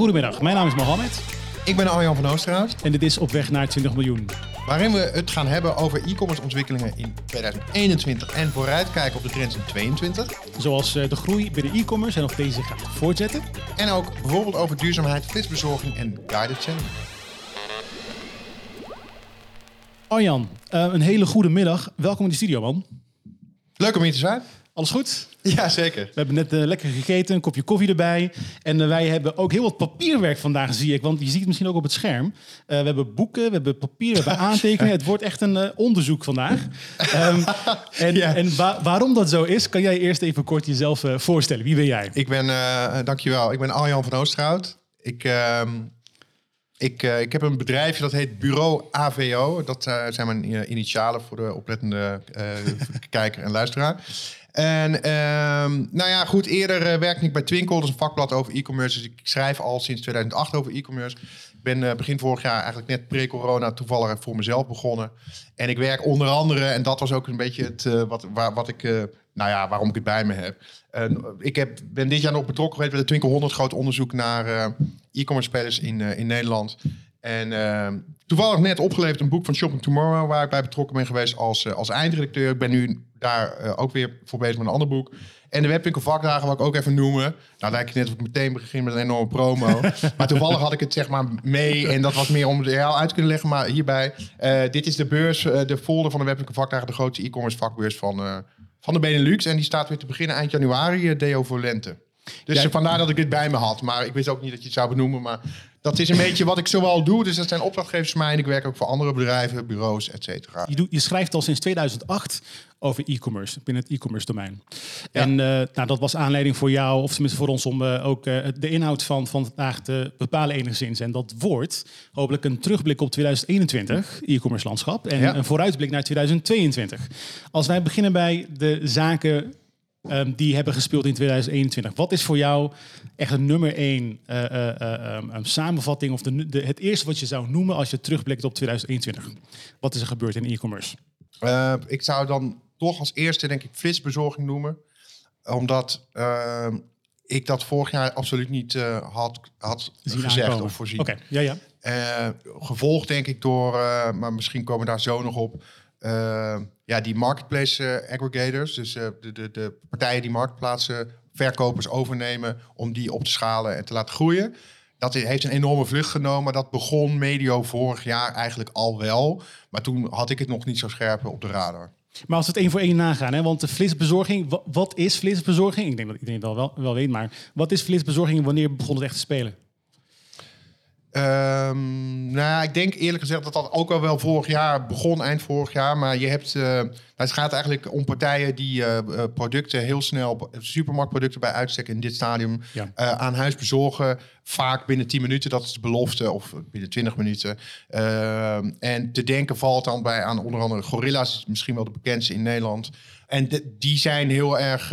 Goedemiddag, mijn naam is Mohammed Ik ben Arjan van Oosterhout, en dit is Op weg naar 20 miljoen. waarin we het gaan hebben over e-commerce ontwikkelingen in 2021 en vooruitkijken op de trends in 2022. Zoals eh, de groei bij de e-commerce en of deze gaat voortzetten. En ook bijvoorbeeld over duurzaamheid, flitsbezorging en guided channel. Arjan, eh, een hele goede middag. Welkom in de studio, man. Leuk om hier te zijn. Alles goed? Ja, zeker. We hebben net eh, lekker gegeten, een kopje koffie erbij. En eh, wij hebben ook heel wat papierwerk vandaag, zie ik. Want je ziet het misschien ook op het scherm. Eh, we hebben boeken, we hebben papier, we hebben aantekeningen. Het wordt echt een onderzoek vandaag. Ehm, en Ja. en wa- waarom dat zo is, kan jij eerst even kort jezelf voorstellen. Wie ben jij? Ik ben, dankjewel, ik ben Arjan van Oosterhout. Ik, ehm, ik, ik heb een bedrijfje dat heet Bureau AVO. Dat zijn mijn initialen voor de oplettende kijker en luisteraar. En ehm, nou ja, goed, eerder eh, werkte ik bij Twinkle, dat is een vakblad over e-commerce. Dus ik schrijf al sinds 2008 over e-commerce. Ik ben eh, begin vorig jaar eigenlijk net pre-corona toevallig voor mezelf begonnen. En ik werk onder andere, en dat was ook een beetje het, eh, wat, waar, wat ik, nou ja, waarom ik het bij me heb. Ik heb, ben dit jaar nog betrokken geweest bij de Twinkle 100 groot onderzoek naar e-commerce spelers in, in Nederland. En eh, toevallig net opgeleverd een boek van Shopping Tomorrow, waar ik bij betrokken ben geweest als, eh, als eindredacteur. Ik ben nu daar eh, ook weer voor bezig met een ander boek. En de Webwinkel vakdagen wil ik ook even noemen. Nou lijkt het net of ik meteen begin met een enorme promo. maar toevallig had ik het zeg maar mee. En dat was meer om het heel uit te kunnen leggen. Maar hierbij, eh, dit is de beurs, de folder van de Webwinkel vakdagen. De grootste e-commerce vakbeurs van, van de Benelux. En die staat weer te beginnen eind januari, Deo voor lente. Dus vandaar dat ik dit bij me had. Maar ik wist ook niet dat je het zou benoemen. Maar dat is een beetje wat ik zowel doe. Dus dat zijn opdrachtgevers van mij. En ik werk ook voor andere bedrijven, bureaus, et cetera. Je, je schrijft al sinds 2008 over e-commerce, binnen het e-commerce domein. En eh, nou, dat was aanleiding voor jou, of tenminste voor ons, om eh, ook eh, de inhoud van, van vandaag te bepalen enigszins. En dat wordt hopelijk een terugblik op 2021, e-commerce landschap, en Ja. een vooruitblik naar 2022. Als wij beginnen bij de zaken ehm, die hebben gespeeld in 2021. Wat is voor jou echt een nummer één eh, eh, eh, ehm, een samenvatting of de, het eerste wat je zou noemen als je terugblikt op 2021? Wat is er gebeurd in e-commerce? Ik zou dan toch als eerste, denk ik, flitsbezorging noemen. Omdat ik dat vorig jaar absoluut niet had, had Zien gezegd aankomen. of voorzien. Oké, ja, ja. Gevolgd denk ik door, maar misschien komen we daar zo nog op, ja, die marketplace eh, aggregators. Dus eh, de, de, de partijen die marktplaatsen, verkopers overnemen om die op te schalen en te laten groeien. Dat heeft een enorme vlucht genomen. Dat begon medio vorig jaar eigenlijk al wel. Maar toen had ik het nog niet zo scherp op de radar. Maar als we het één voor één nagaan, hè, want de flitsbezorging, wa- wat is flitsbezorging? Ik denk dat iedereen wel, wel, wel weet, maar wat is flitsbezorging en wanneer begon het echt te spelen? Ehm, nou, ik denk eerlijk gezegd dat dat ook al wel vorig jaar begon, eind vorig jaar. Maar je hebt, eh, nou, het gaat eigenlijk om partijen die eh, eh, producten heel snel, supermarktproducten bij uitstek in dit stadium, Ja. aan huis bezorgen. Vaak binnen 10 minuten, dat is de belofte, of binnen 20 minuten. Ehm, en te denken valt dan bij aan onder andere Gorilla's, is misschien wel de bekendste in Nederland. En de- die zijn heel erg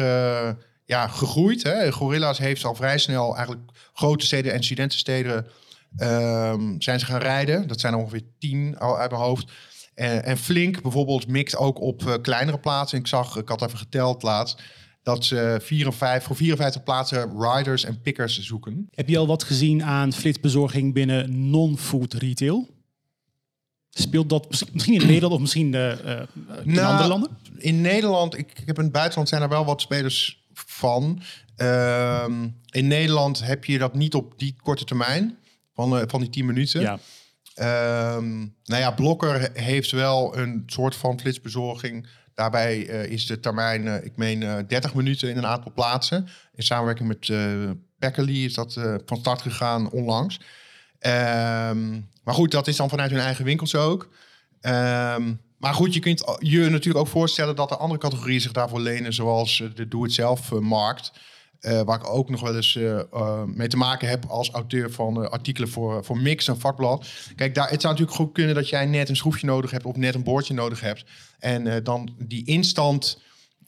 ja, gegroeid. Hè. Gorilla's heeft al vrij snel eigenlijk grote steden en studentensteden ehm, zijn ze gaan rijden. Dat zijn er ongeveer tien al uit mijn hoofd. En, en Flink bijvoorbeeld mikt ook op eh, kleinere plaatsen. Ik zag, ik had even geteld laatst, dat ze 54, voor 54 plaatsen riders en pickers zoeken. Heb je al wat gezien aan flitsbezorging binnen non-food retail? Speelt dat misschien- in Nederland of misschien eh, eh, in Nou, andere landen? In Nederland, ik, ik heb in het buitenland zijn er wel wat spelers van. Ehm, in Nederland heb je dat niet op die korte termijn van, eh, van die 10 minuten. Ja. Ehm, nou ja, Blokker he- heeft wel een soort van flitsbezorging. Daarbij eh, is de termijn, eh, ik meen, eh 30 minuten in een aantal plaatsen. In samenwerking met Packerly is dat van start gegaan onlangs. Ehm, maar goed, dat is dan vanuit hun eigen winkels ook. Ehm, maar goed, je kunt je natuurlijk ook voorstellen dat er andere categorieën zich daarvoor lenen, zoals de doe-het-zelf-markt. Eh, waar ik ook nog wel eens eh, eh, mee te maken heb als auteur van artikelen voor, voor Mix, een vakblad. Kijk, daar, het zou natuurlijk goed kunnen dat jij net een schroefje nodig hebt of net een boordje nodig hebt. En dan die instant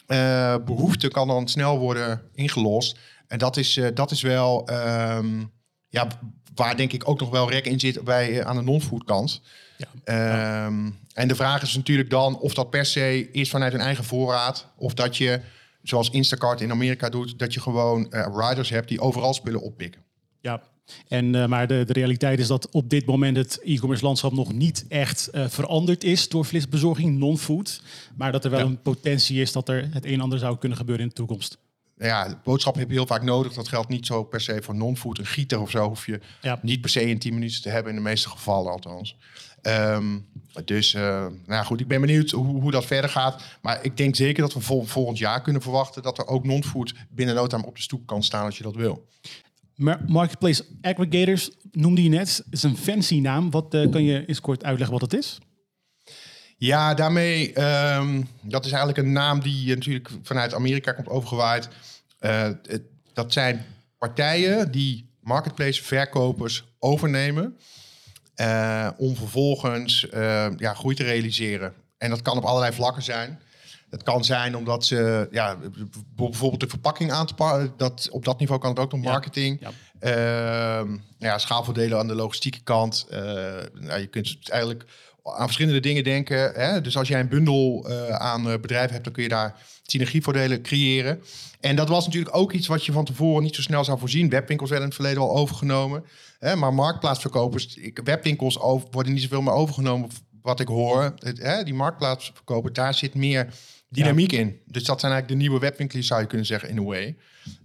eh, behoefte kan dan snel worden ingelost. En dat is, dat is wel, ehm, ja, waar denk ik ook nog wel rek in zit bij, aan de non-food kant. Ja. Ehm, En de vraag is natuurlijk dan of dat per se is vanuit een eigen voorraad. Of dat je, zoals Instacart in Amerika doet, dat je gewoon eh, riders hebt die overal spullen oppikken. Ja. En, uh, maar de, de realiteit is dat op dit moment het e-commerce landschap nog niet echt uh, veranderd is door flitsbezorging, non-food. Maar dat er wel ja. een potentie is dat er het een en ander zou kunnen gebeuren in de toekomst. Ja, boodschappen heb je heel vaak nodig. Dat geldt niet zo per se voor non-food. Een gieter of zo hoef je ja. niet per se in 10 minuten te hebben, in de meeste gevallen althans. Um, dus uh, nou ja, goed, ik ben benieuwd hoe, hoe, dat verder gaat. Maar ik denk zeker dat we vol, volgend jaar kunnen verwachten dat er ook non-food binnen no time op de stoep kan staan als je dat wil. Marketplace aggregators noemde je net. is een fancy naam. Wat uh, kan je eens kort uitleggen wat het is? Ja, daarmee, um, dat is eigenlijk een naam die natuurlijk vanuit Amerika komt overgewaaid. Uh, het, dat zijn partijen die marketplace verkopers overnemen. Uh, om vervolgens uh, ja, groei te realiseren. En dat kan op allerlei vlakken zijn. Het kan zijn omdat ze ja, bijvoorbeeld de verpakking aan te pakken. Dat, op dat niveau kan het ook nog marketing. Ja, ja. Uh, ja schaalvoordelen aan de logistieke kant. Uh, nou, je kunt eigenlijk aan verschillende dingen denken. Hè? Dus als jij een bundel uh, aan bedrijven hebt, dan kun je daar synergievoordelen creëren. En dat was natuurlijk ook iets wat je van tevoren niet zo snel zou voorzien. Webwinkels werden in het verleden al overgenomen. Hè? Maar marktplaatsverkopers, webwinkels over, worden niet zoveel meer overgenomen. Wat ik hoor, het, hè? die marktplaatsverkoper, daar zit meer dynamiek in. Dus dat zijn eigenlijk de nieuwe webwinkels, zou je kunnen zeggen, in a way.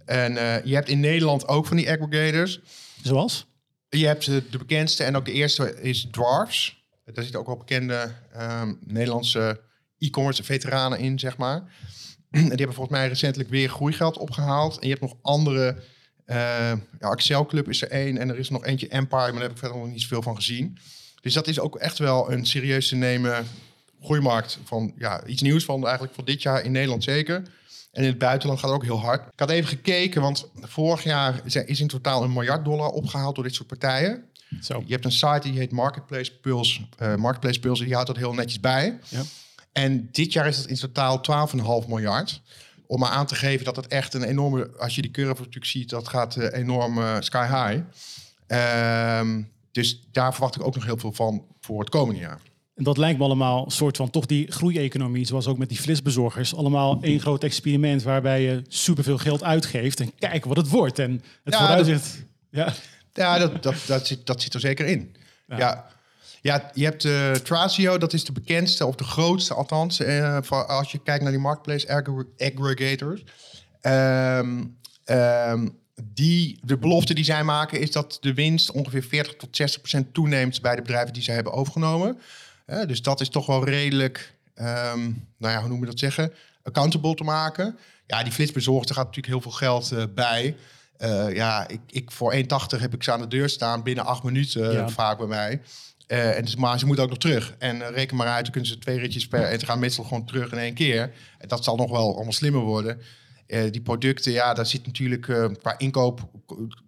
En uh, je hebt in Nederland ook van die aggregators. Zoals? Je hebt de, de bekendste en ook de eerste is Dwarfs. Daar zitten ook wel bekende um, Nederlandse e-commerce veteranen in, zeg maar. en die hebben volgens mij recentelijk weer groeigeld opgehaald. En je hebt nog andere... Uh, ja, Excel Club is er één en er is nog eentje Empire, maar daar heb ik verder nog niet zoveel van gezien. Dus dat is ook echt wel een serieus te nemen groeimarkt van ja, iets nieuws van eigenlijk voor dit jaar in Nederland zeker. En in het buitenland gaat het ook heel hard. Ik had even gekeken, want vorig jaar is in totaal een miljard dollar opgehaald door dit soort partijen. Zo. Je hebt een site die heet Marketplace Pulse. Uh, Marketplace Pulse, die houdt dat heel netjes bij. Ja. En dit jaar is het in totaal 12,5 miljard. Om maar aan te geven dat het echt een enorme... Als je die curve natuurlijk ziet, dat gaat uh, enorm uh, sky high. Uh, dus daar verwacht ik ook nog heel veel van voor het komende jaar. En dat lijkt me allemaal een soort van toch die groeieconomie, zoals ook met die flitsbezorgers. Allemaal één groot experiment waarbij je superveel geld uitgeeft en kijk wat het wordt. En het ja, vooruitzicht. ja, ja dat, dat, dat, zit, dat zit er zeker in. Ja. ja. Ja, je hebt uh, Thrasio, dat is de bekendste of de grootste althans. Uh, voor, als je kijkt naar die marketplace aggregators. Um, um, die, de belofte die zij maken is dat de winst ongeveer 40 tot 60 procent toeneemt bij de bedrijven die zij hebben overgenomen. Uh, dus dat is toch wel redelijk, um, nou ja, hoe noem je dat zeggen, accountable te maken. Ja, die flitsbezorgde gaat natuurlijk heel veel geld uh, bij. Uh, ja, ik, ik, voor 1,80 heb ik ze aan de deur staan binnen acht minuten ja. vaak bij mij. Uh, en dus, maar ze moeten ook nog terug. En uh, reken maar uit, dan kunnen ze twee ritjes per... En ze gaan meestal gewoon terug in één keer. En dat zal nog wel allemaal slimmer worden. Uh, die producten, ja, daar zit natuurlijk qua inkoop...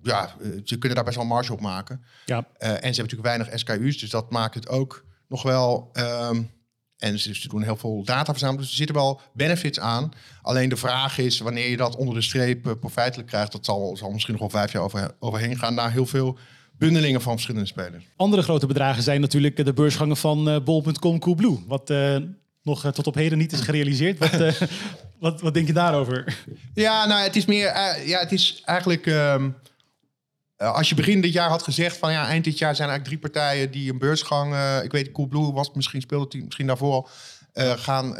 Ja, ze kunnen daar best wel marge op maken. Ja. en ze hebben natuurlijk weinig SKU's, dus dat maakt het ook nog wel... Um, en ze doen heel veel data verzamelen, dus er zitten wel benefits aan. Alleen de vraag is, wanneer je dat onder de streep profijtelijk krijgt... dat zal, zal misschien nog wel vijf jaar over, overheen gaan... naar heel veel bundelingen van verschillende spelers. Andere grote bedragen zijn natuurlijk de beursgangen van uh, bol.com Coolblue. Wat uh, nog uh, tot op heden niet is gerealiseerd. Wat, wat, wat, denk je daarover? Ja, nou, het is meer... ja, het is eigenlijk... Um, als je begin dit jaar had gezegd van ja, eind dit jaar zijn eigenlijk drie partijen die een beursgang, ik weet Coolblue was misschien speelde het misschien daarvoor al, gaan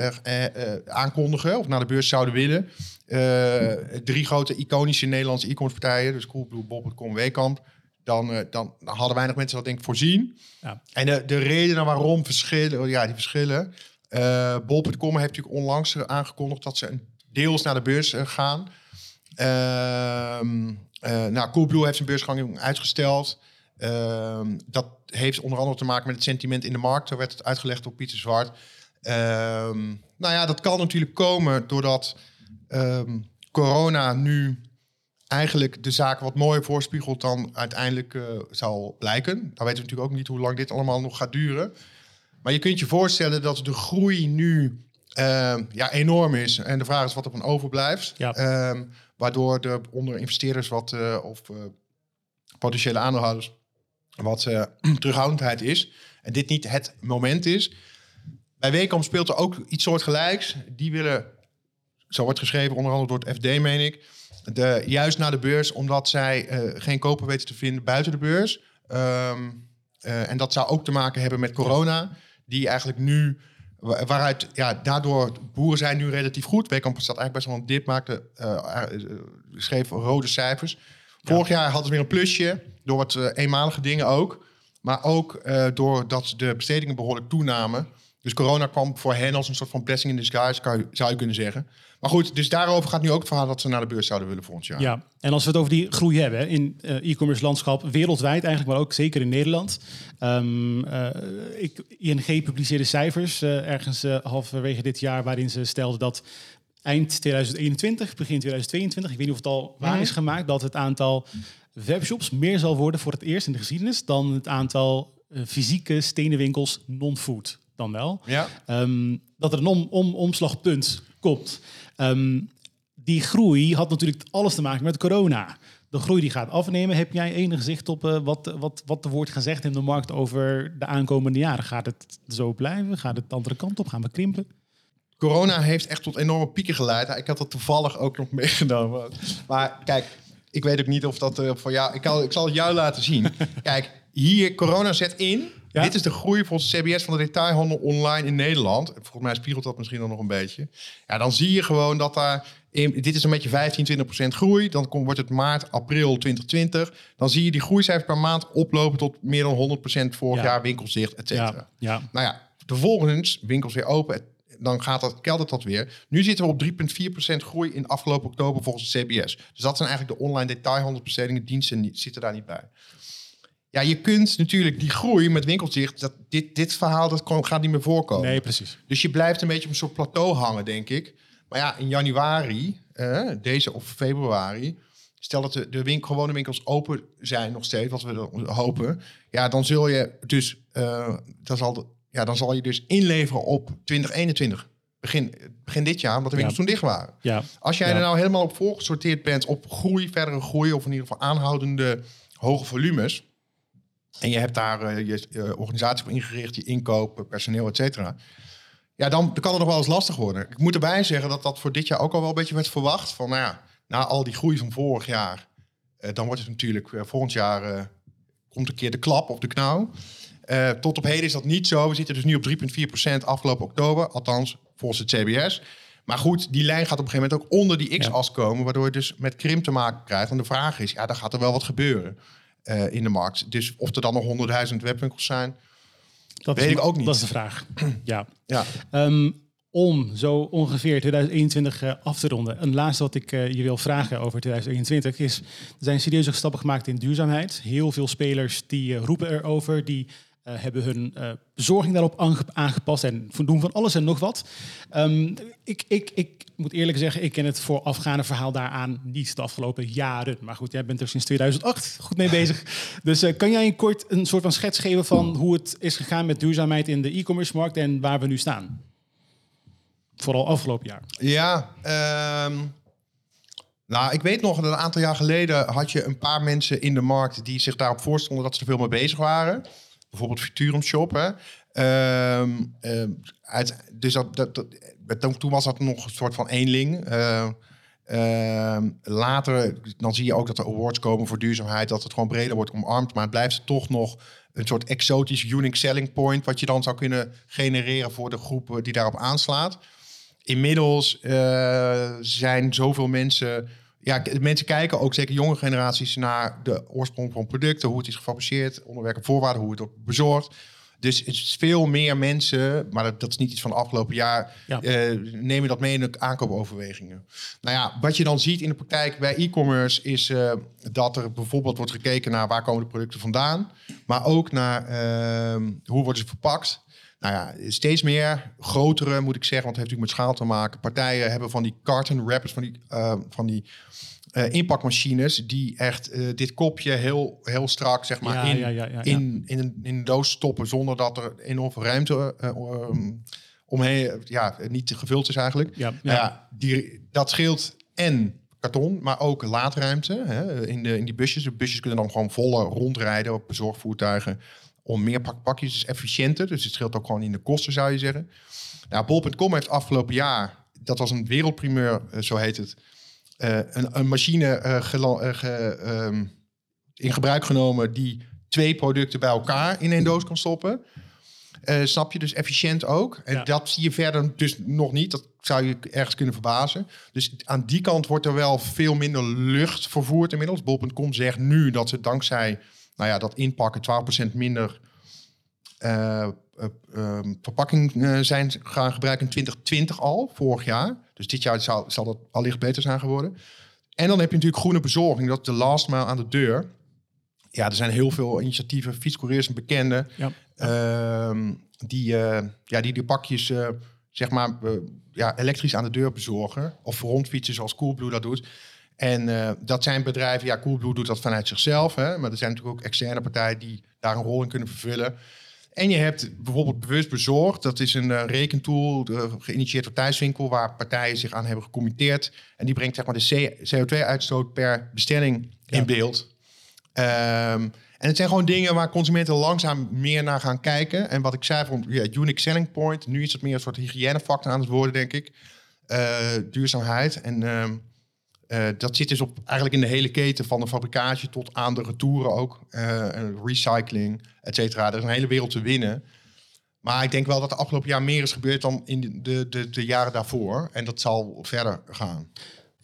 aankondigen of naar de beurs zouden willen. drie grote iconische Nederlandse e-commerce partijen, dus Coolblue, Bol.com, Weekamp dan, uh, dan hadden weinig mensen dat denk ik voorzien. Ja. En de, de redenen waarom verschillen, ja, die verschillen. Uh, Bol.com heeft natuurlijk onlangs aangekondigd dat ze een deels naar de beurs uh, gaan. Ehm, nou, Coolblue heeft zijn beursgang uitgesteld. Ehm, dat heeft onder andere te maken met het sentiment in de markt. Daar werd het uitgelegd door Pieter Zwart. Ehm, nou ja, dat kan natuurlijk komen doordat corona nu eigenlijk de zaak wat mooier voorspiegelt dan uiteindelijk uh, zal blijken. Dan weten we natuurlijk ook niet hoe lang dit allemaal nog gaat duren. Maar je kunt je voorstellen dat de groei nu uh, ja, enorm is. En de vraag is wat er van overblijft. Ja. Um, waardoor de onder investeerders wat, uh, of potentiële aandeelhouders wat terughoudendheid is. En dit niet het moment is. Bij Weekamp speelt er ook iets soortgelijks. Die willen zo wordt geschreven, onder andere door het FD, meen ik. De, juist naar de beurs, omdat zij eh, geen koper weten te vinden buiten de beurs. Ehm, eh, en dat zou ook te maken hebben met corona, die eigenlijk nu, waaruit, ja, daardoor, boeren zijn nu relatief goed. Weekamp staat eigenlijk best wel een dip, maakte, eh, eh, schreef rode cijfers. Vorig jaar hadden ze weer een plusje, door wat eh, eenmalige dingen ook. Maar ook eh, doordat de bestedingen behoorlijk toenamen. Dus corona kwam voor hen als een soort van blessing in disguise, kan zou je kunnen zeggen. Maar goed, dus daarover gaat nu ook het verhaal dat ze naar de beurs zouden willen volgend jaar. Ja, en als we het over die groei hebben in eh, e-commerce landschap, wereldwijd eigenlijk, maar ook zeker in Nederland. Ehm, eh, ik, ING publiceerde cijfers eh, ergens halverwege dit jaar, waarin ze stelden dat eind 2021, begin 2022, ik weet niet of het al waar Mhm. is gemaakt, dat het aantal webshops meer zal worden voor het eerst in de geschiedenis dan het aantal fysieke stenen winkels non-food dan wel. Ja. Ehm, dat er een om, om, omslagpunt komt. Ehm, die groei had natuurlijk alles te maken met corona. De groei die gaat afnemen. Heb jij enig zicht op eh, wat, wat, wat er wordt gezegd in de markt over de aankomende jaren? Gaat het zo blijven? Gaat het de andere kant op? Gaan we krimpen? Corona heeft echt tot enorme pieken geleid. Ik had dat toevallig ook nog meegenomen. Maar kijk, ik weet ook niet of dat eh, voor jou... Ik, kan, ik zal het jou laten zien. Kijk, hier, corona zet in. Ja. Dit is de groei volgens CBS van de detailhandel online in Nederland. Volgens mij spiegelt dat misschien dan nog een beetje. Ja, dan zie je gewoon dat daar... In, dit is een beetje 15, 20 procent groei. Dan komt, wordt het maart, april 2020. Dan zie je die groeicijfers per maand oplopen tot meer dan 100 procent vorig Ja. jaar winkels dicht, et cetera. Ja, ja. Nou ja, vervolgens winkels weer open. Dan gaat dat, keldert dat weer. Nu zitten we op 3,4% groei in afgelopen oktober volgens de CBS. Dus dat zijn eigenlijk de online detailhandelsbestedingen. Diensten zitten daar niet bij. Ja, je kunt natuurlijk die groei met winkels dicht. Dat, dit, dit verhaal dat kon- gaat niet meer voorkomen. Nee, precies. Dus je blijft een beetje op een soort plateau hangen, denk ik. Maar ja, in januari, eh, deze of februari, stel dat de, de wink, gewone winkels open zijn nog steeds, wat we hopen. Ja, dan zul je dus, eh, dan zal, de- ja, dan zal je dus inleveren op 2021. Begin, begin dit jaar, omdat de winkels Ja. toen dicht waren. Ja. Als jij Ja. er nou helemaal op voorgesorteerd bent op groei, verdere groei, of in ieder geval aanhoudende hoge volumes. En je hebt daar eh, je organisatie op ingericht, je inkoop, eh, personeel, et cetera. Ja, dan, dan kan het nog wel eens lastig worden. Ik moet erbij zeggen dat dat voor dit jaar ook al wel een beetje werd verwacht. Van nou ja, na al die groei van vorig jaar, eh, dan wordt het natuurlijk volgend jaar komt een keer de klap of de knauw. Tot op heden is dat niet zo. We zitten dus nu op 3,4% afgelopen oktober, althans volgens het CBS. Maar goed, die lijn gaat op een gegeven moment ook onder die x-as komen, waardoor je dus met krimp te maken krijgt. En de vraag is, ja, dan gaat er wel wat gebeuren eh, in de markt. Dus of er dan nog 100.000 webwinkels zijn, Dat Weet is, ik ook niet. Dat is de vraag. ja. ja. Ehm, om zo ongeveer 2021 eh, af te ronden. Een laatste wat ik eh, je wil vragen over 2021 is... er zijn serieuze stappen gemaakt in duurzaamheid. Heel veel spelers die roepen erover, die hebben hun eh, bezorging daarop aange- aangepast... en doen van alles en nog wat. Ehm, ik, ik, ik moet eerlijk zeggen, ik ken het voorafgaande verhaal daaraan niet de afgelopen jaren. Maar goed, jij bent er sinds 2008 goed mee bezig. Dus eh, kan jij een kort een soort van schets geven van hoe het is gegaan met duurzaamheid in de e-commerce markt en waar we nu staan? Vooral afgelopen jaar. Ja, ehm, nou, ik weet nog dat een aantal jaar geleden had je een paar mensen in de markt die zich daarop voorstonden dat ze er veel mee bezig waren. Bijvoorbeeld Futurum Shop. Hè. Ehm, ehm, dus dat, dat, dat- toen- toen was dat nog een soort van eenling. Eh, ehm, later, dan zie je ook dat er awards komen voor duurzaamheid, dat het gewoon breder wordt omarmd, maar het blijft toch nog een soort exotisch unique selling point, wat je dan zou kunnen genereren voor de groep die daarop aanslaat. Inmiddels eh, zijn zoveel mensen. Ja, mensen kijken ook zeker jonge generaties naar de oorsprong van producten, hoe het is gefabriceerd, onderwerpen, voorwaarden, hoe het wordt bezorgd. Dus het is veel meer mensen, maar dat, dat is niet iets van het afgelopen jaar, Ja. eh, nemen dat mee in de aankoopoverwegingen. Nou ja, wat je dan ziet in de praktijk bij e-commerce is eh, dat er bijvoorbeeld wordt gekeken naar waar komen de producten vandaan, maar ook naar ehm, hoe worden ze verpakt. Nou ja, steeds meer grotere, moet ik zeggen, want het heeft natuurlijk met schaal te maken. Partijen hebben van die carton wrappers, van die, eh, van die eh, inpakmachines, die echt eh, dit kopje heel, heel strak, zeg maar, Ja, in, ja, ja, in, in, een, in een doos stoppen, zonder dat er enorm veel ruimte eh, um, omheen, ja, niet gevuld is eigenlijk. Ja, Nou ja. ja, die, dat scheelt en karton, maar ook laadruimte hè, in, de, in die busjes. De busjes kunnen dan gewoon volle rondrijden op bezorgvoertuigen om meer pak pakjes. Dus efficiënter, dus het scheelt ook gewoon in de kosten, zou je zeggen. Nou, Bol.com heeft afgelopen jaar dat was een wereldprimeur, eh, zo heet het. Eh, een, een machine eh, ge- ehm, in gebruik genomen die twee producten bij elkaar in één doos kan stoppen. Snap je? Dus efficiënt ook. En Ja. dat zie je verder dus nog niet. Dat zou je ergens kunnen verbazen. Dus aan die kant wordt er wel veel minder lucht vervoerd inmiddels. Bol.com zegt nu dat ze dankzij nou ja, dat inpakken 12% minder eh, eh, ehm, verpakking eh, zijn gaan gebruiken in 2020 al, vorig jaar. Dus dit jaar zal, zal dat allicht beter zijn geworden. En dan heb je natuurlijk groene bezorging. Dat is de last mile aan de deur. Ja, er zijn heel veel initiatieven. Fietscouriers, een bekende. Ja. Ehm, die, ja, die de pakjes zeg maar ja, elektrisch aan de deur bezorgen. Of rondfietsen zoals Coolblue dat doet. En eh, dat zijn bedrijven, ja, Coolblue doet dat vanuit zichzelf. Hè, maar er zijn natuurlijk ook externe partijen die daar een rol in kunnen vervullen. En je hebt bijvoorbeeld Bewust Bezorgd. Dat is een eh, rekentool eh, geïnitieerd door Thuiswinkel... waar partijen zich aan hebben gecommitteerd. En die brengt zeg maar, de CO2-uitstoot per bestelling Ja. in beeld. Ehm, en het zijn gewoon dingen waar consumenten langzaam meer naar gaan kijken. En wat ik zei, van ja, unique selling point. Nu is het meer een soort hygiënefactor aan het worden, denk ik. Duurzaamheid. En ehm, eh, dat zit dus op, eigenlijk in de hele keten van de fabricage tot aan de retouren ook. Eh, recycling, et cetera. Er is een hele wereld te winnen. Maar ik denk wel dat de afgelopen jaar meer is gebeurd dan in de, de, de jaren daarvoor. En dat zal verder gaan.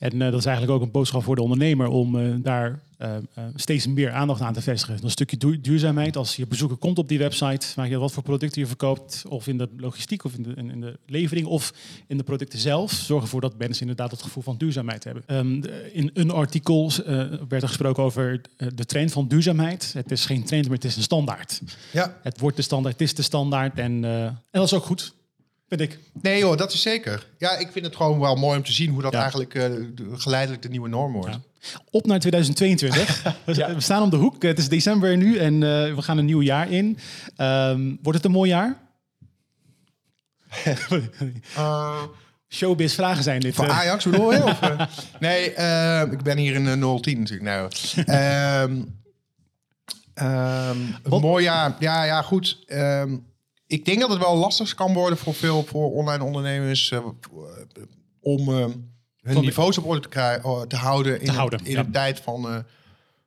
En eh, dat is eigenlijk ook een boodschap voor de ondernemer om eh, daar eh, steeds meer aandacht aan te vestigen. Een stukje duur- duurzaamheid. Als je bezoeker komt op die website, maak je wat voor producten je verkoopt, of in de logistiek, of in de, in, de levering, of in de producten zelf. Zorg ervoor dat mensen inderdaad het gevoel van duurzaamheid hebben. Ehm, in een artikel werd er gesproken over de trend van duurzaamheid. Het is geen trend, maar het is een standaard. Ja, Het wordt de standaard, het is de standaard. En, en dat is ook goed, vind ik. nee joh, dat is zeker. Ja, ik vind het gewoon wel mooi om te zien hoe dat Ja. eigenlijk eh, de- geleidelijk de nieuwe norm wordt. Ja. Op naar 2022. we, we staan om de hoek. Het is december nu en eh, we gaan een nieuw jaar in. Ehm, wordt het een mooi jaar? Eh, Showbiz vragen zijn dit. Voor eh. Ajax bedoel je? Of, nee, ik ben hier in eh, 010 natuurlijk. Nou, ehm, ehm, een mooi jaar. Ja, ja, goed. Ik denk dat het wel lastig kan worden voor veel voor online ondernemers eh, om eh, hun niveaus op orde te, krijgen, te houden in, Te houden, in ja. een tijd van eh,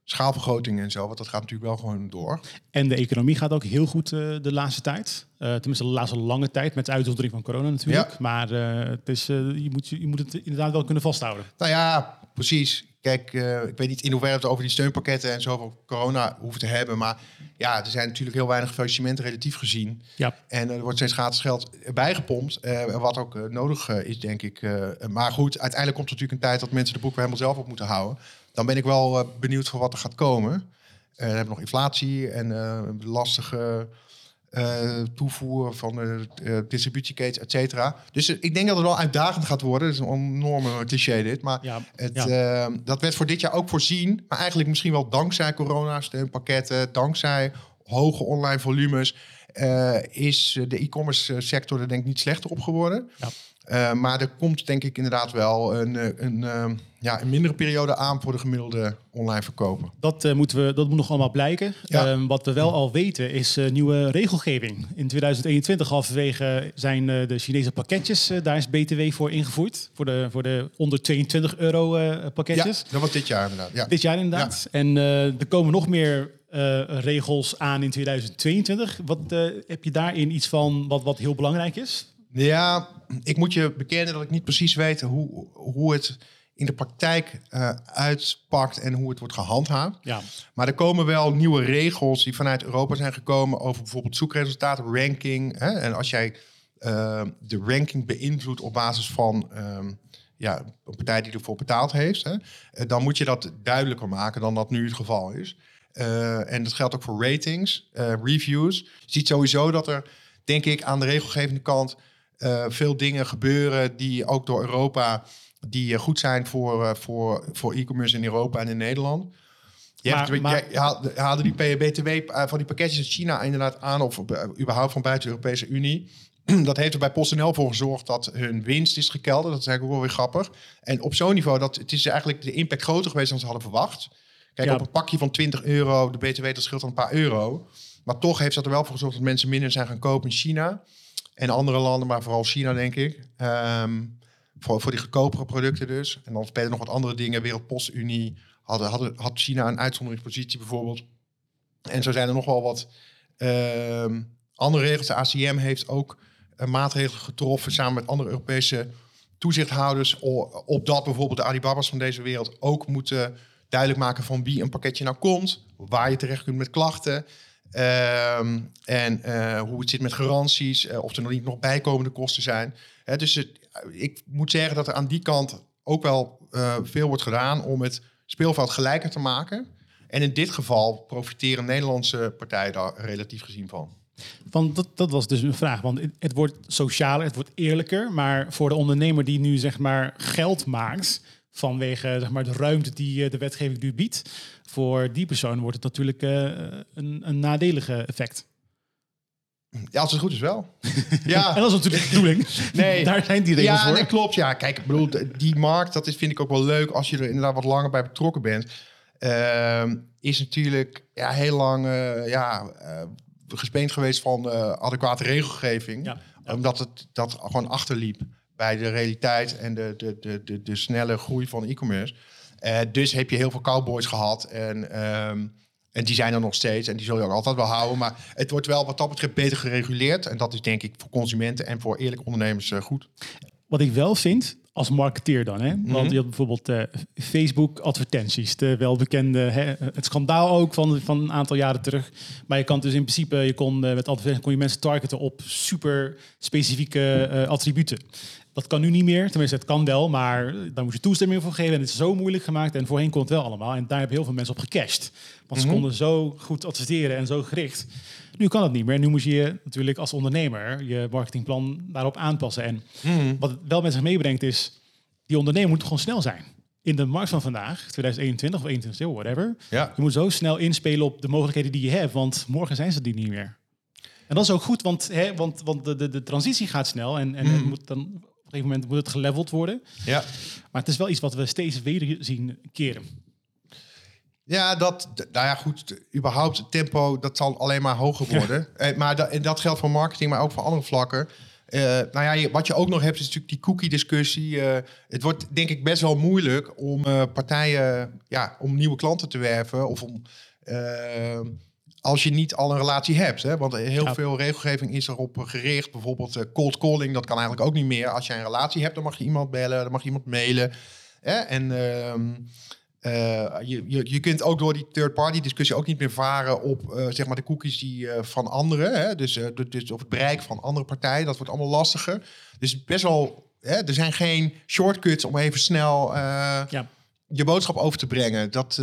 schaalvergroting en zo. Want dat gaat natuurlijk wel gewoon door. En de economie gaat ook heel goed eh, de laatste tijd. Eh, tenminste, de laatste lange tijd. Met uitzondering van corona natuurlijk. Ja. Maar eh, het is, eh, je, moet, je moet het inderdaad wel kunnen vasthouden. Nou ja, precies. Kijk, ik weet niet in hoeverre het over die steunpakketten en zo corona hoeven te hebben. Maar ja, er zijn natuurlijk heel weinig faillissementen relatief gezien. Ja. En er wordt steeds gratis geld bijgepompt. wat ook nodig is, denk ik. maar goed, uiteindelijk komt er natuurlijk een tijd dat mensen de boek weer helemaal zelf op moeten houden. Dan ben ik wel benieuwd voor wat er gaat komen. We hebben nog inflatie en lastige eh, toevoer van de eh, distributieketen, et cetera. Dus eh, ik denk dat het wel uitdagend gaat worden. Dat is een enorme cliché dit. Maar Ja, het, ja. dat werd voor dit jaar ook voorzien. Maar eigenlijk misschien wel dankzij corona-steunpakketten, dankzij hoge online volumes, is de e-commerce sector er denk ik niet slechter op geworden. Ja. Maar er komt denk ik inderdaad wel een, een, ja, een mindere periode aan voor de gemiddelde online verkoper. Dat, eh, moeten we, dat moet nog allemaal blijken. Ja. Ehm, wat we wel al weten is eh, nieuwe regelgeving. In 2021 halverwege zijn eh, de Chinese pakketjes, daar is BTW voor ingevoerd. Voor de, voor de onder 22 euro eh, Ja, pakketjes. dat was dit jaar inderdaad. Ja. Dit jaar inderdaad. En er komen nog meer regels aan in 2022. Wat heb je daarin iets van wat, wat heel belangrijk is? Ja, ik moet je bekennen dat ik niet precies weet hoe, hoe het in de praktijk eh, uitpakt en hoe het wordt gehandhaafd. Ja, Maar er komen wel nieuwe regels die vanuit Europa zijn gekomen over bijvoorbeeld zoekresultaten, ranking. Hè? En als jij eh, de ranking beïnvloedt op basis van ehm, ja, een partij die ervoor betaald heeft, hè? eh, dan moet je dat duidelijker maken dan dat nu het geval is. En dat geldt ook voor ratings, reviews. Je ziet sowieso dat er, denk ik, aan de regelgevende kant veel dingen gebeuren die ook door Europa die eh, goed zijn voor, eh, voor, voor e-commerce in Europa en in Nederland. Je Maar- hebt- maar- jij- je haalde, die BTW eh, van die pakketjes uit China inderdaad aan, of überhaupt van buiten de Europese Unie. Dat heeft er bij PostNL voor gezorgd dat hun winst is gekelderd. Dat is eigenlijk ook wel weer grappig. En op zo'n niveau, dat, het is eigenlijk de impact groter geweest dan ze hadden verwacht. Kijk, Ja. op een pakje van 20 euro, de BTW, dat scheelt dan een paar euro. Maar toch heeft dat er wel voor gezorgd dat mensen minder zijn gaan kopen in China. En andere landen, maar vooral China, denk ik. Ehm, Voor, voor die goedkopere producten dus. En dan spelen nog wat andere dingen. Wereldpostunie hadden, had China een uitzonderingspositie bijvoorbeeld. En zo zijn er nog wel wat ehm, andere regels. De ACM heeft ook uh, maatregelen getroffen samen met andere Europese toezichthouders. Op dat bijvoorbeeld de Alibabas van deze wereld ook moeten duidelijk maken van wie een pakketje nou komt. Waar je terecht kunt met klachten. Ehm, en uh, hoe het zit met garanties. Uh, of er nog niet nog bijkomende kosten zijn. Dus ik moet zeggen dat er aan die kant ook wel uh, veel wordt gedaan om het speelveld gelijker te maken. En in dit geval profiteren Nederlandse partijen daar relatief gezien van. Want dat, dat was dus een vraag. Want het, wordt socialer, het wordt eerlijker. Maar voor de ondernemer die nu zeg maar geld maakt vanwege zeg maar, de ruimte die eh, de wetgeving nu biedt, voor die persoon wordt het natuurlijk uh, een, een nadelige effect. Ja, als het goed is wel. ja. en dat is natuurlijk de bedoeling. nee. Daar zijn die regels ja, voor. Nee, klopt. Ja, kijk, ik bedoel, die markt, dat is, vind ik ook wel leuk als je er inderdaad wat langer bij betrokken bent. Uh, is natuurlijk ja, heel lang uh, ja, uh, gespeend geweest van adequate regelgeving. Ja. Omdat het dat gewoon achterliep bij de realiteit en de, de, de, de, de snelle groei van e-commerce. dus heb je heel veel cowboys gehad. En um, en die zijn er nog steeds en die zul je ook altijd wel houden. Maar het wordt wel wat dat betreft beter gereguleerd. En dat is denk ik voor consumenten en voor eerlijke ondernemers uh, goed. Wat ik wel vind, als marketeer dan, hè? want mm -hmm. je had bijvoorbeeld uh, Facebook advertenties, de welbekende, hè? het schandaal ook van, van een aantal jaren terug. Maar je kan dus in principe, je kon uh, met advertenties kon je mensen targeten op super specifieke uh, attributen. Dat kan nu niet meer. Tenminste, het kan wel, maar daar moet je toestemming voor geven. En het is zo moeilijk gemaakt. En voorheen kon het wel allemaal. En daar hebben heel veel mensen op gecashed. Want ze mm -hmm. konden zo goed adverteren en zo gericht. Nu kan het niet meer. Nu moet je natuurlijk als ondernemer je marketingplan daarop aanpassen. En mm -hmm. wat het wel met zich meebrengt is, die ondernemer moet gewoon snel zijn. In de markt van vandaag, 2021 of 2021, whatever. Ja. Je moet zo snel inspelen op de mogelijkheden die je hebt. Want morgen zijn ze die niet meer. En dat is ook goed, want, hè, want, want de, de, de transitie gaat snel. En, en mm. het moet dan op een gegeven moment moet het geleveld worden. Ja. Maar het is wel iets wat we steeds weer zien keren. Ja, dat, nou ja, goed, überhaupt het tempo, dat zal alleen maar hoger worden. Ja. Eh, maar dat, en dat geldt voor marketing, maar ook voor andere vlakken. Uh, nou ja, wat je ook nog hebt, is natuurlijk die cookie-discussie. Uh, het wordt denk ik best wel moeilijk om uh, partijen, ja, om nieuwe klanten te werven. Of om, als je niet al een relatie hebt. Hè? Want heel ja. veel regelgeving is erop gericht. Bijvoorbeeld cold calling, dat kan eigenlijk ook niet meer. Als jij een relatie hebt, dan mag je iemand bellen, dan mag je iemand mailen. Hè? En... ehm, Uh, je, je, je kunt ook door die third-party discussie ook niet meer varen op uh, zeg maar de cookies die uh, van anderen. Hè? Dus, dus op het bereik van andere partijen. Dat wordt allemaal lastiger. Dus best wel, hè? er zijn geen shortcuts om even snel ja. Je boodschap over te brengen. Dat,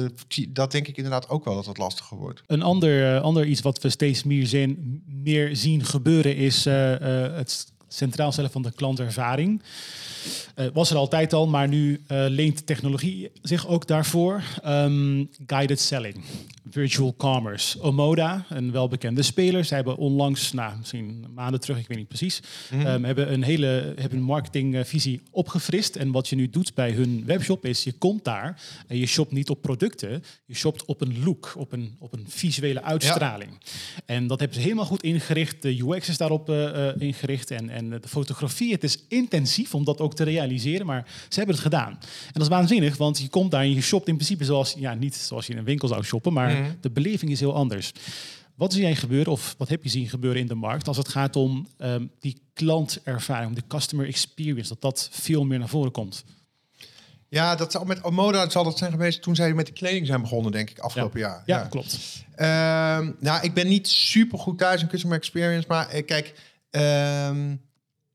dat denk ik inderdaad ook wel dat het lastiger wordt. Een ander, ander iets wat we steeds meer, zien, meer zien gebeuren is het centraal stellen van de klantervaring. Uh, was er altijd al, maar nu uh, leent technologie zich ook daarvoor. Um, guided selling, virtual commerce. Omoda, een welbekende speler. Zij hebben onlangs, nou, misschien maanden terug, ik weet niet precies, mm -hmm. um, hebben een hele hebben een marketingvisie opgefrist. En wat je nu doet bij hun webshop is, je komt daar en je shopt niet op producten, je shopt op een look, op een, op een visuele uitstraling. Ja. En dat hebben ze helemaal goed ingericht. De UX is daarop uh, ingericht en, en de fotografie. Het is intensief om dat ook te realiseren, maar ze hebben het gedaan. En dat is waanzinnig, want je komt daar en je shopt in principe zoals, ja, niet zoals je in een winkel zou shoppen, maar mm. de beleving is heel anders. Wat zie jij gebeuren, of wat heb je zien gebeuren in de markt als het gaat om um, die klantervaring, om de customer experience, dat dat veel meer naar voren komt? Ja, dat zal met Omoda zal dat zijn geweest toen zij met de kleding zijn begonnen, denk ik, afgelopen ja. jaar. Ja, ja. klopt. Um, nou, ik ben niet super goed thuis in customer experience, maar uh, kijk, um,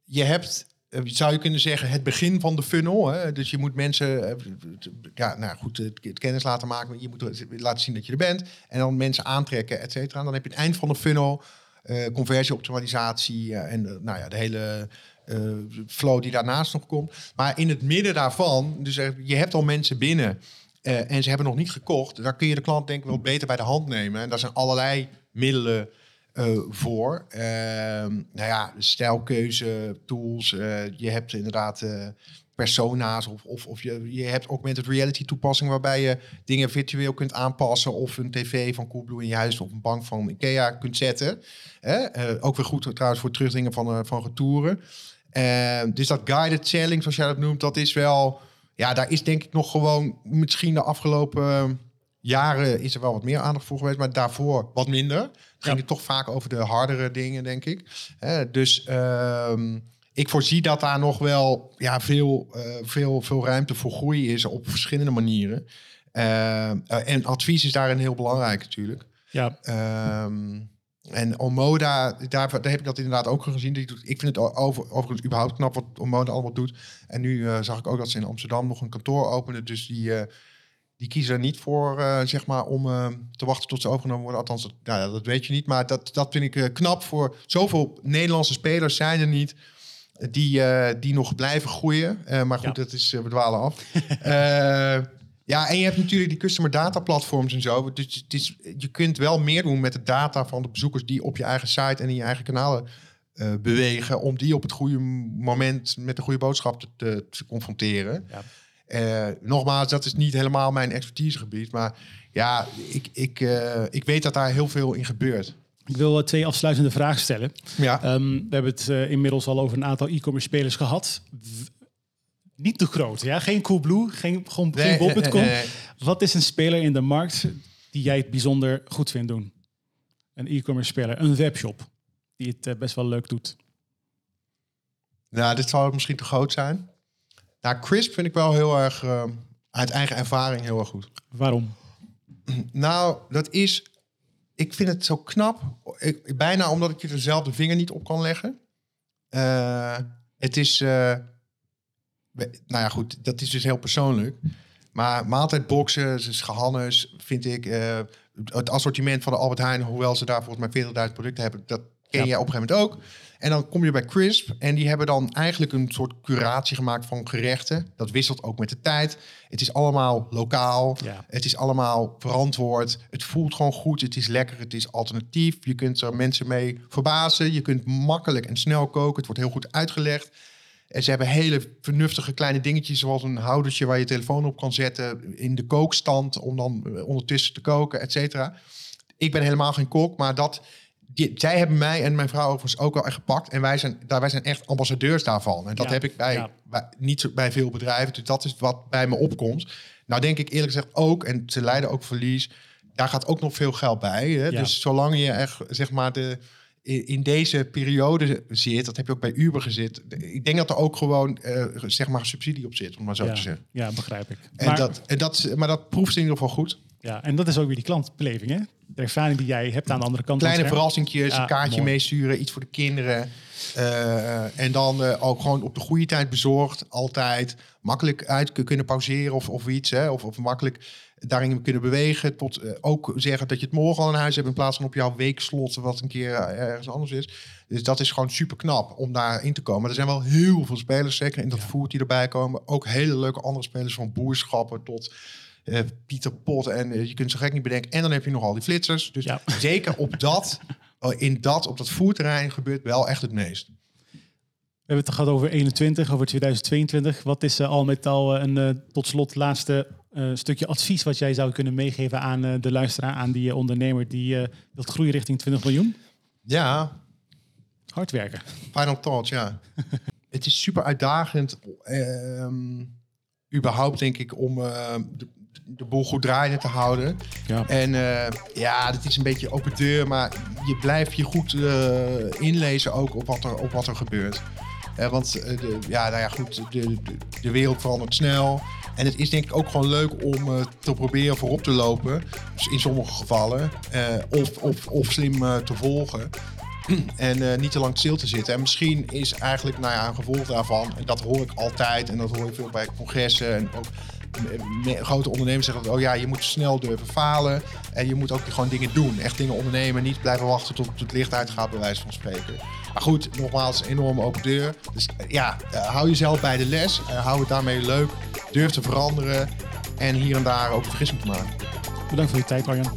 je hebt zou je kunnen zeggen, het begin van de funnel. Hè? Dus je moet mensen, ja, nou goed, het kennis laten maken. Je moet laten zien dat je er bent. En dan mensen aantrekken, et cetera. Dan heb je het eind van de funnel, uh, conversieoptimalisatie en nou ja, de hele flow die daarnaast nog komt. Maar in het midden daarvan, dus je hebt al mensen binnen en ze hebben nog niet gekocht. Daar kun je de klant denk ik wel beter bij de hand nemen. En daar zijn allerlei middelen uh, voor. Uh, nou ja, stijlkeuze, tools. Uh, je hebt inderdaad persona's of, of, of je, je hebt augmented reality toepassing waarbij je dingen virtueel kunt aanpassen of een tv van Coolblue in je huis of een bank van Ikea kunt zetten. ook weer goed trouwens voor terugdringen van, van retouren. Eh, dus dat guided selling, zoals jij dat noemt, dat is wel... Ja, daar is denk ik nog gewoon... Misschien de afgelopen jaren is er wel wat meer aandacht voor geweest. Maar daarvoor wat minder. Het ging het toch vaak over de hardere dingen, denk ik. dus... ehm, ik voorzie dat daar nog wel ja, veel, eh, veel, veel ruimte voor groei is op verschillende manieren. Uh, en advies is daarin heel belangrijk natuurlijk. Ja. Ehm, en Omoda, daar, daar heb ik dat inderdaad ook gezien. Ik vind het over, overigens überhaupt knap wat Omoda allemaal doet. En nu uh, zag ik ook dat ze in Amsterdam nog een kantoor openen. Dus die, uh, die kiezen er niet voor, uh, zeg maar, om te wachten tot ze overgenomen worden. Althans, dat, nou, dat weet je niet. Maar dat, dat vind ik knap voor zoveel Nederlandse spelers zijn er niet die, die nog blijven groeien. Maar goed, ja. dat is, we dwalen af. ja, en je hebt natuurlijk die customer data platforms en zo. Dus het is, je kunt wel meer doen met de data van de bezoekers die op je eigen site en in je eigen kanalen bewegen. Om die op het goede moment met de goede boodschap te, te, te confronteren. Ja. Nogmaals, dat is niet helemaal mijn expertisegebied. Maar ja, ik, ik, ik weet dat daar heel veel in gebeurt. Ik wil twee afsluitende vragen stellen. Ja. Um, we hebben het uh, inmiddels al over een aantal e-commerce spelers gehad. W niet te groot, ja? Geen Coolblue, geen, gewoon, nee, geen. Nee, nee, Wat is een speler in de markt die jij het bijzonder goed vindt doen? Een e-commerce speler, een webshop die het best wel leuk doet. Nou, dit zou misschien te groot zijn. Nou, Crisp vind ik wel heel erg uh, uit eigen ervaring heel erg goed. Waarom? Nou, dat is ik vind het zo knap. Ik, bijna omdat ik je dezelfde vinger niet op kan leggen. Uh, het is. Uh, nou ja, goed, dat is dus heel persoonlijk. Maar maaltijdboxen, dus gehannes, vind ik. Uh, het assortiment van de Albert Heijn, hoewel ze daar volgens mij 40.000 producten hebben, dat ken ja. jij op een gegeven moment ook. En dan kom je bij Crisp en die hebben dan eigenlijk een soort curatie gemaakt van gerechten. Dat wisselt ook met de tijd. Het is allemaal lokaal. Ja. Het is allemaal verantwoord. Het voelt gewoon goed. Het is lekker. Het is alternatief. Je kunt er mensen mee verbazen. Je kunt makkelijk en snel koken. Het wordt heel goed uitgelegd. En ze hebben hele vernuftige kleine dingetjes, zoals een houdertje waar je telefoon op kan zetten in de kookstand om dan ondertussen te koken, et cetera. Ik ben helemaal geen kok, maar dat die, zij hebben mij en mijn vrouw overigens ook wel echt gepakt. En wij zijn, daar, wij zijn echt ambassadeurs daarvan. En dat Ja, heb ik bij, ja. bij- niet zo bij veel bedrijven. Dus dat is wat bij me opkomt. Nou denk ik eerlijk gezegd ook, en ze leiden ook verlies. Daar gaat ook nog veel geld bij. Hè? Ja. Dus zolang je echt, zeg maar, de, in deze periode zit, dat heb je ook bij Uber gezet. Ik denk dat er ook gewoon, eh, zeg maar, subsidie op zit, om maar zo ja, te zeggen. ja, begrijp ik. En maar, dat, en dat, maar dat proeft in ieder geval goed. ja, en dat is ook weer die klantbeleving, hè? De ervaring die jij hebt aan de andere kant. Kleine verrassingjes, Ja, een kaartje meesturen, iets voor de kinderen. Eh, en dan eh, ook gewoon op de goede tijd bezorgd, altijd. Makkelijk uit kunnen pauzeren of, of iets. Hè, of, of makkelijk daarin kunnen bewegen. Tot eh, ook zeggen dat je het morgen al in huis hebt in plaats van op jouw weekslot, wat een keer ergens anders is. Dus dat is gewoon super knap om daarin te komen. Er zijn wel heel veel spelers, zeker in dat voert die erbij komen. Ook hele leuke andere spelers van boerschappen tot eh, Pieter Pot. En eh, je kunt zo gek niet bedenken. En dan heb je nog al die flitsers. Dus Ja. zeker op dat, eh, in dat, op dat voerterrein gebeurt wel echt het meest. We hebben het gehad over 21, over 2022. Wat is al met al een tot slot laatste stukje advies wat jij zou kunnen meegeven aan de luisteraar, aan die ondernemer die eh wil groeien richting 20 miljoen? Ja, Hard werken. final thoughts, ja. het is super uitdagend. ehm, überhaupt denk ik om de, de boel goed draaiende te houden. Ja. En eh, ja, dat is een beetje open deur, maar je blijft je goed eh, inlezen ook op wat er, op wat er gebeurt. Eh, want de, ja, nou ja, goed, de, de, de wereld verandert snel. En het is denk ik ook gewoon leuk om te proberen voorop te lopen. Dus in sommige gevallen. of, of, of slim te volgen. En niet te lang stil te zitten. En misschien is eigenlijk nou ja, een gevolg daarvan, en dat hoor ik altijd en dat hoor ik veel bij congressen en ook grote ondernemers zeggen dat, oh ja, je moet snel durven falen en je moet ook gewoon dingen doen. Echt dingen ondernemen, niet blijven wachten tot het licht uitgaat, bij wijze van spreken. Maar goed, nogmaals, een enorme open deur. Dus eh, ja, eh, hou jezelf bij de les, hou het daarmee leuk, durf te veranderen en hier en daar ook een vergissing te maken. Bedankt voor je tijd, Arjan.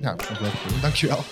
Nou, dat was leuk. Dankjewel.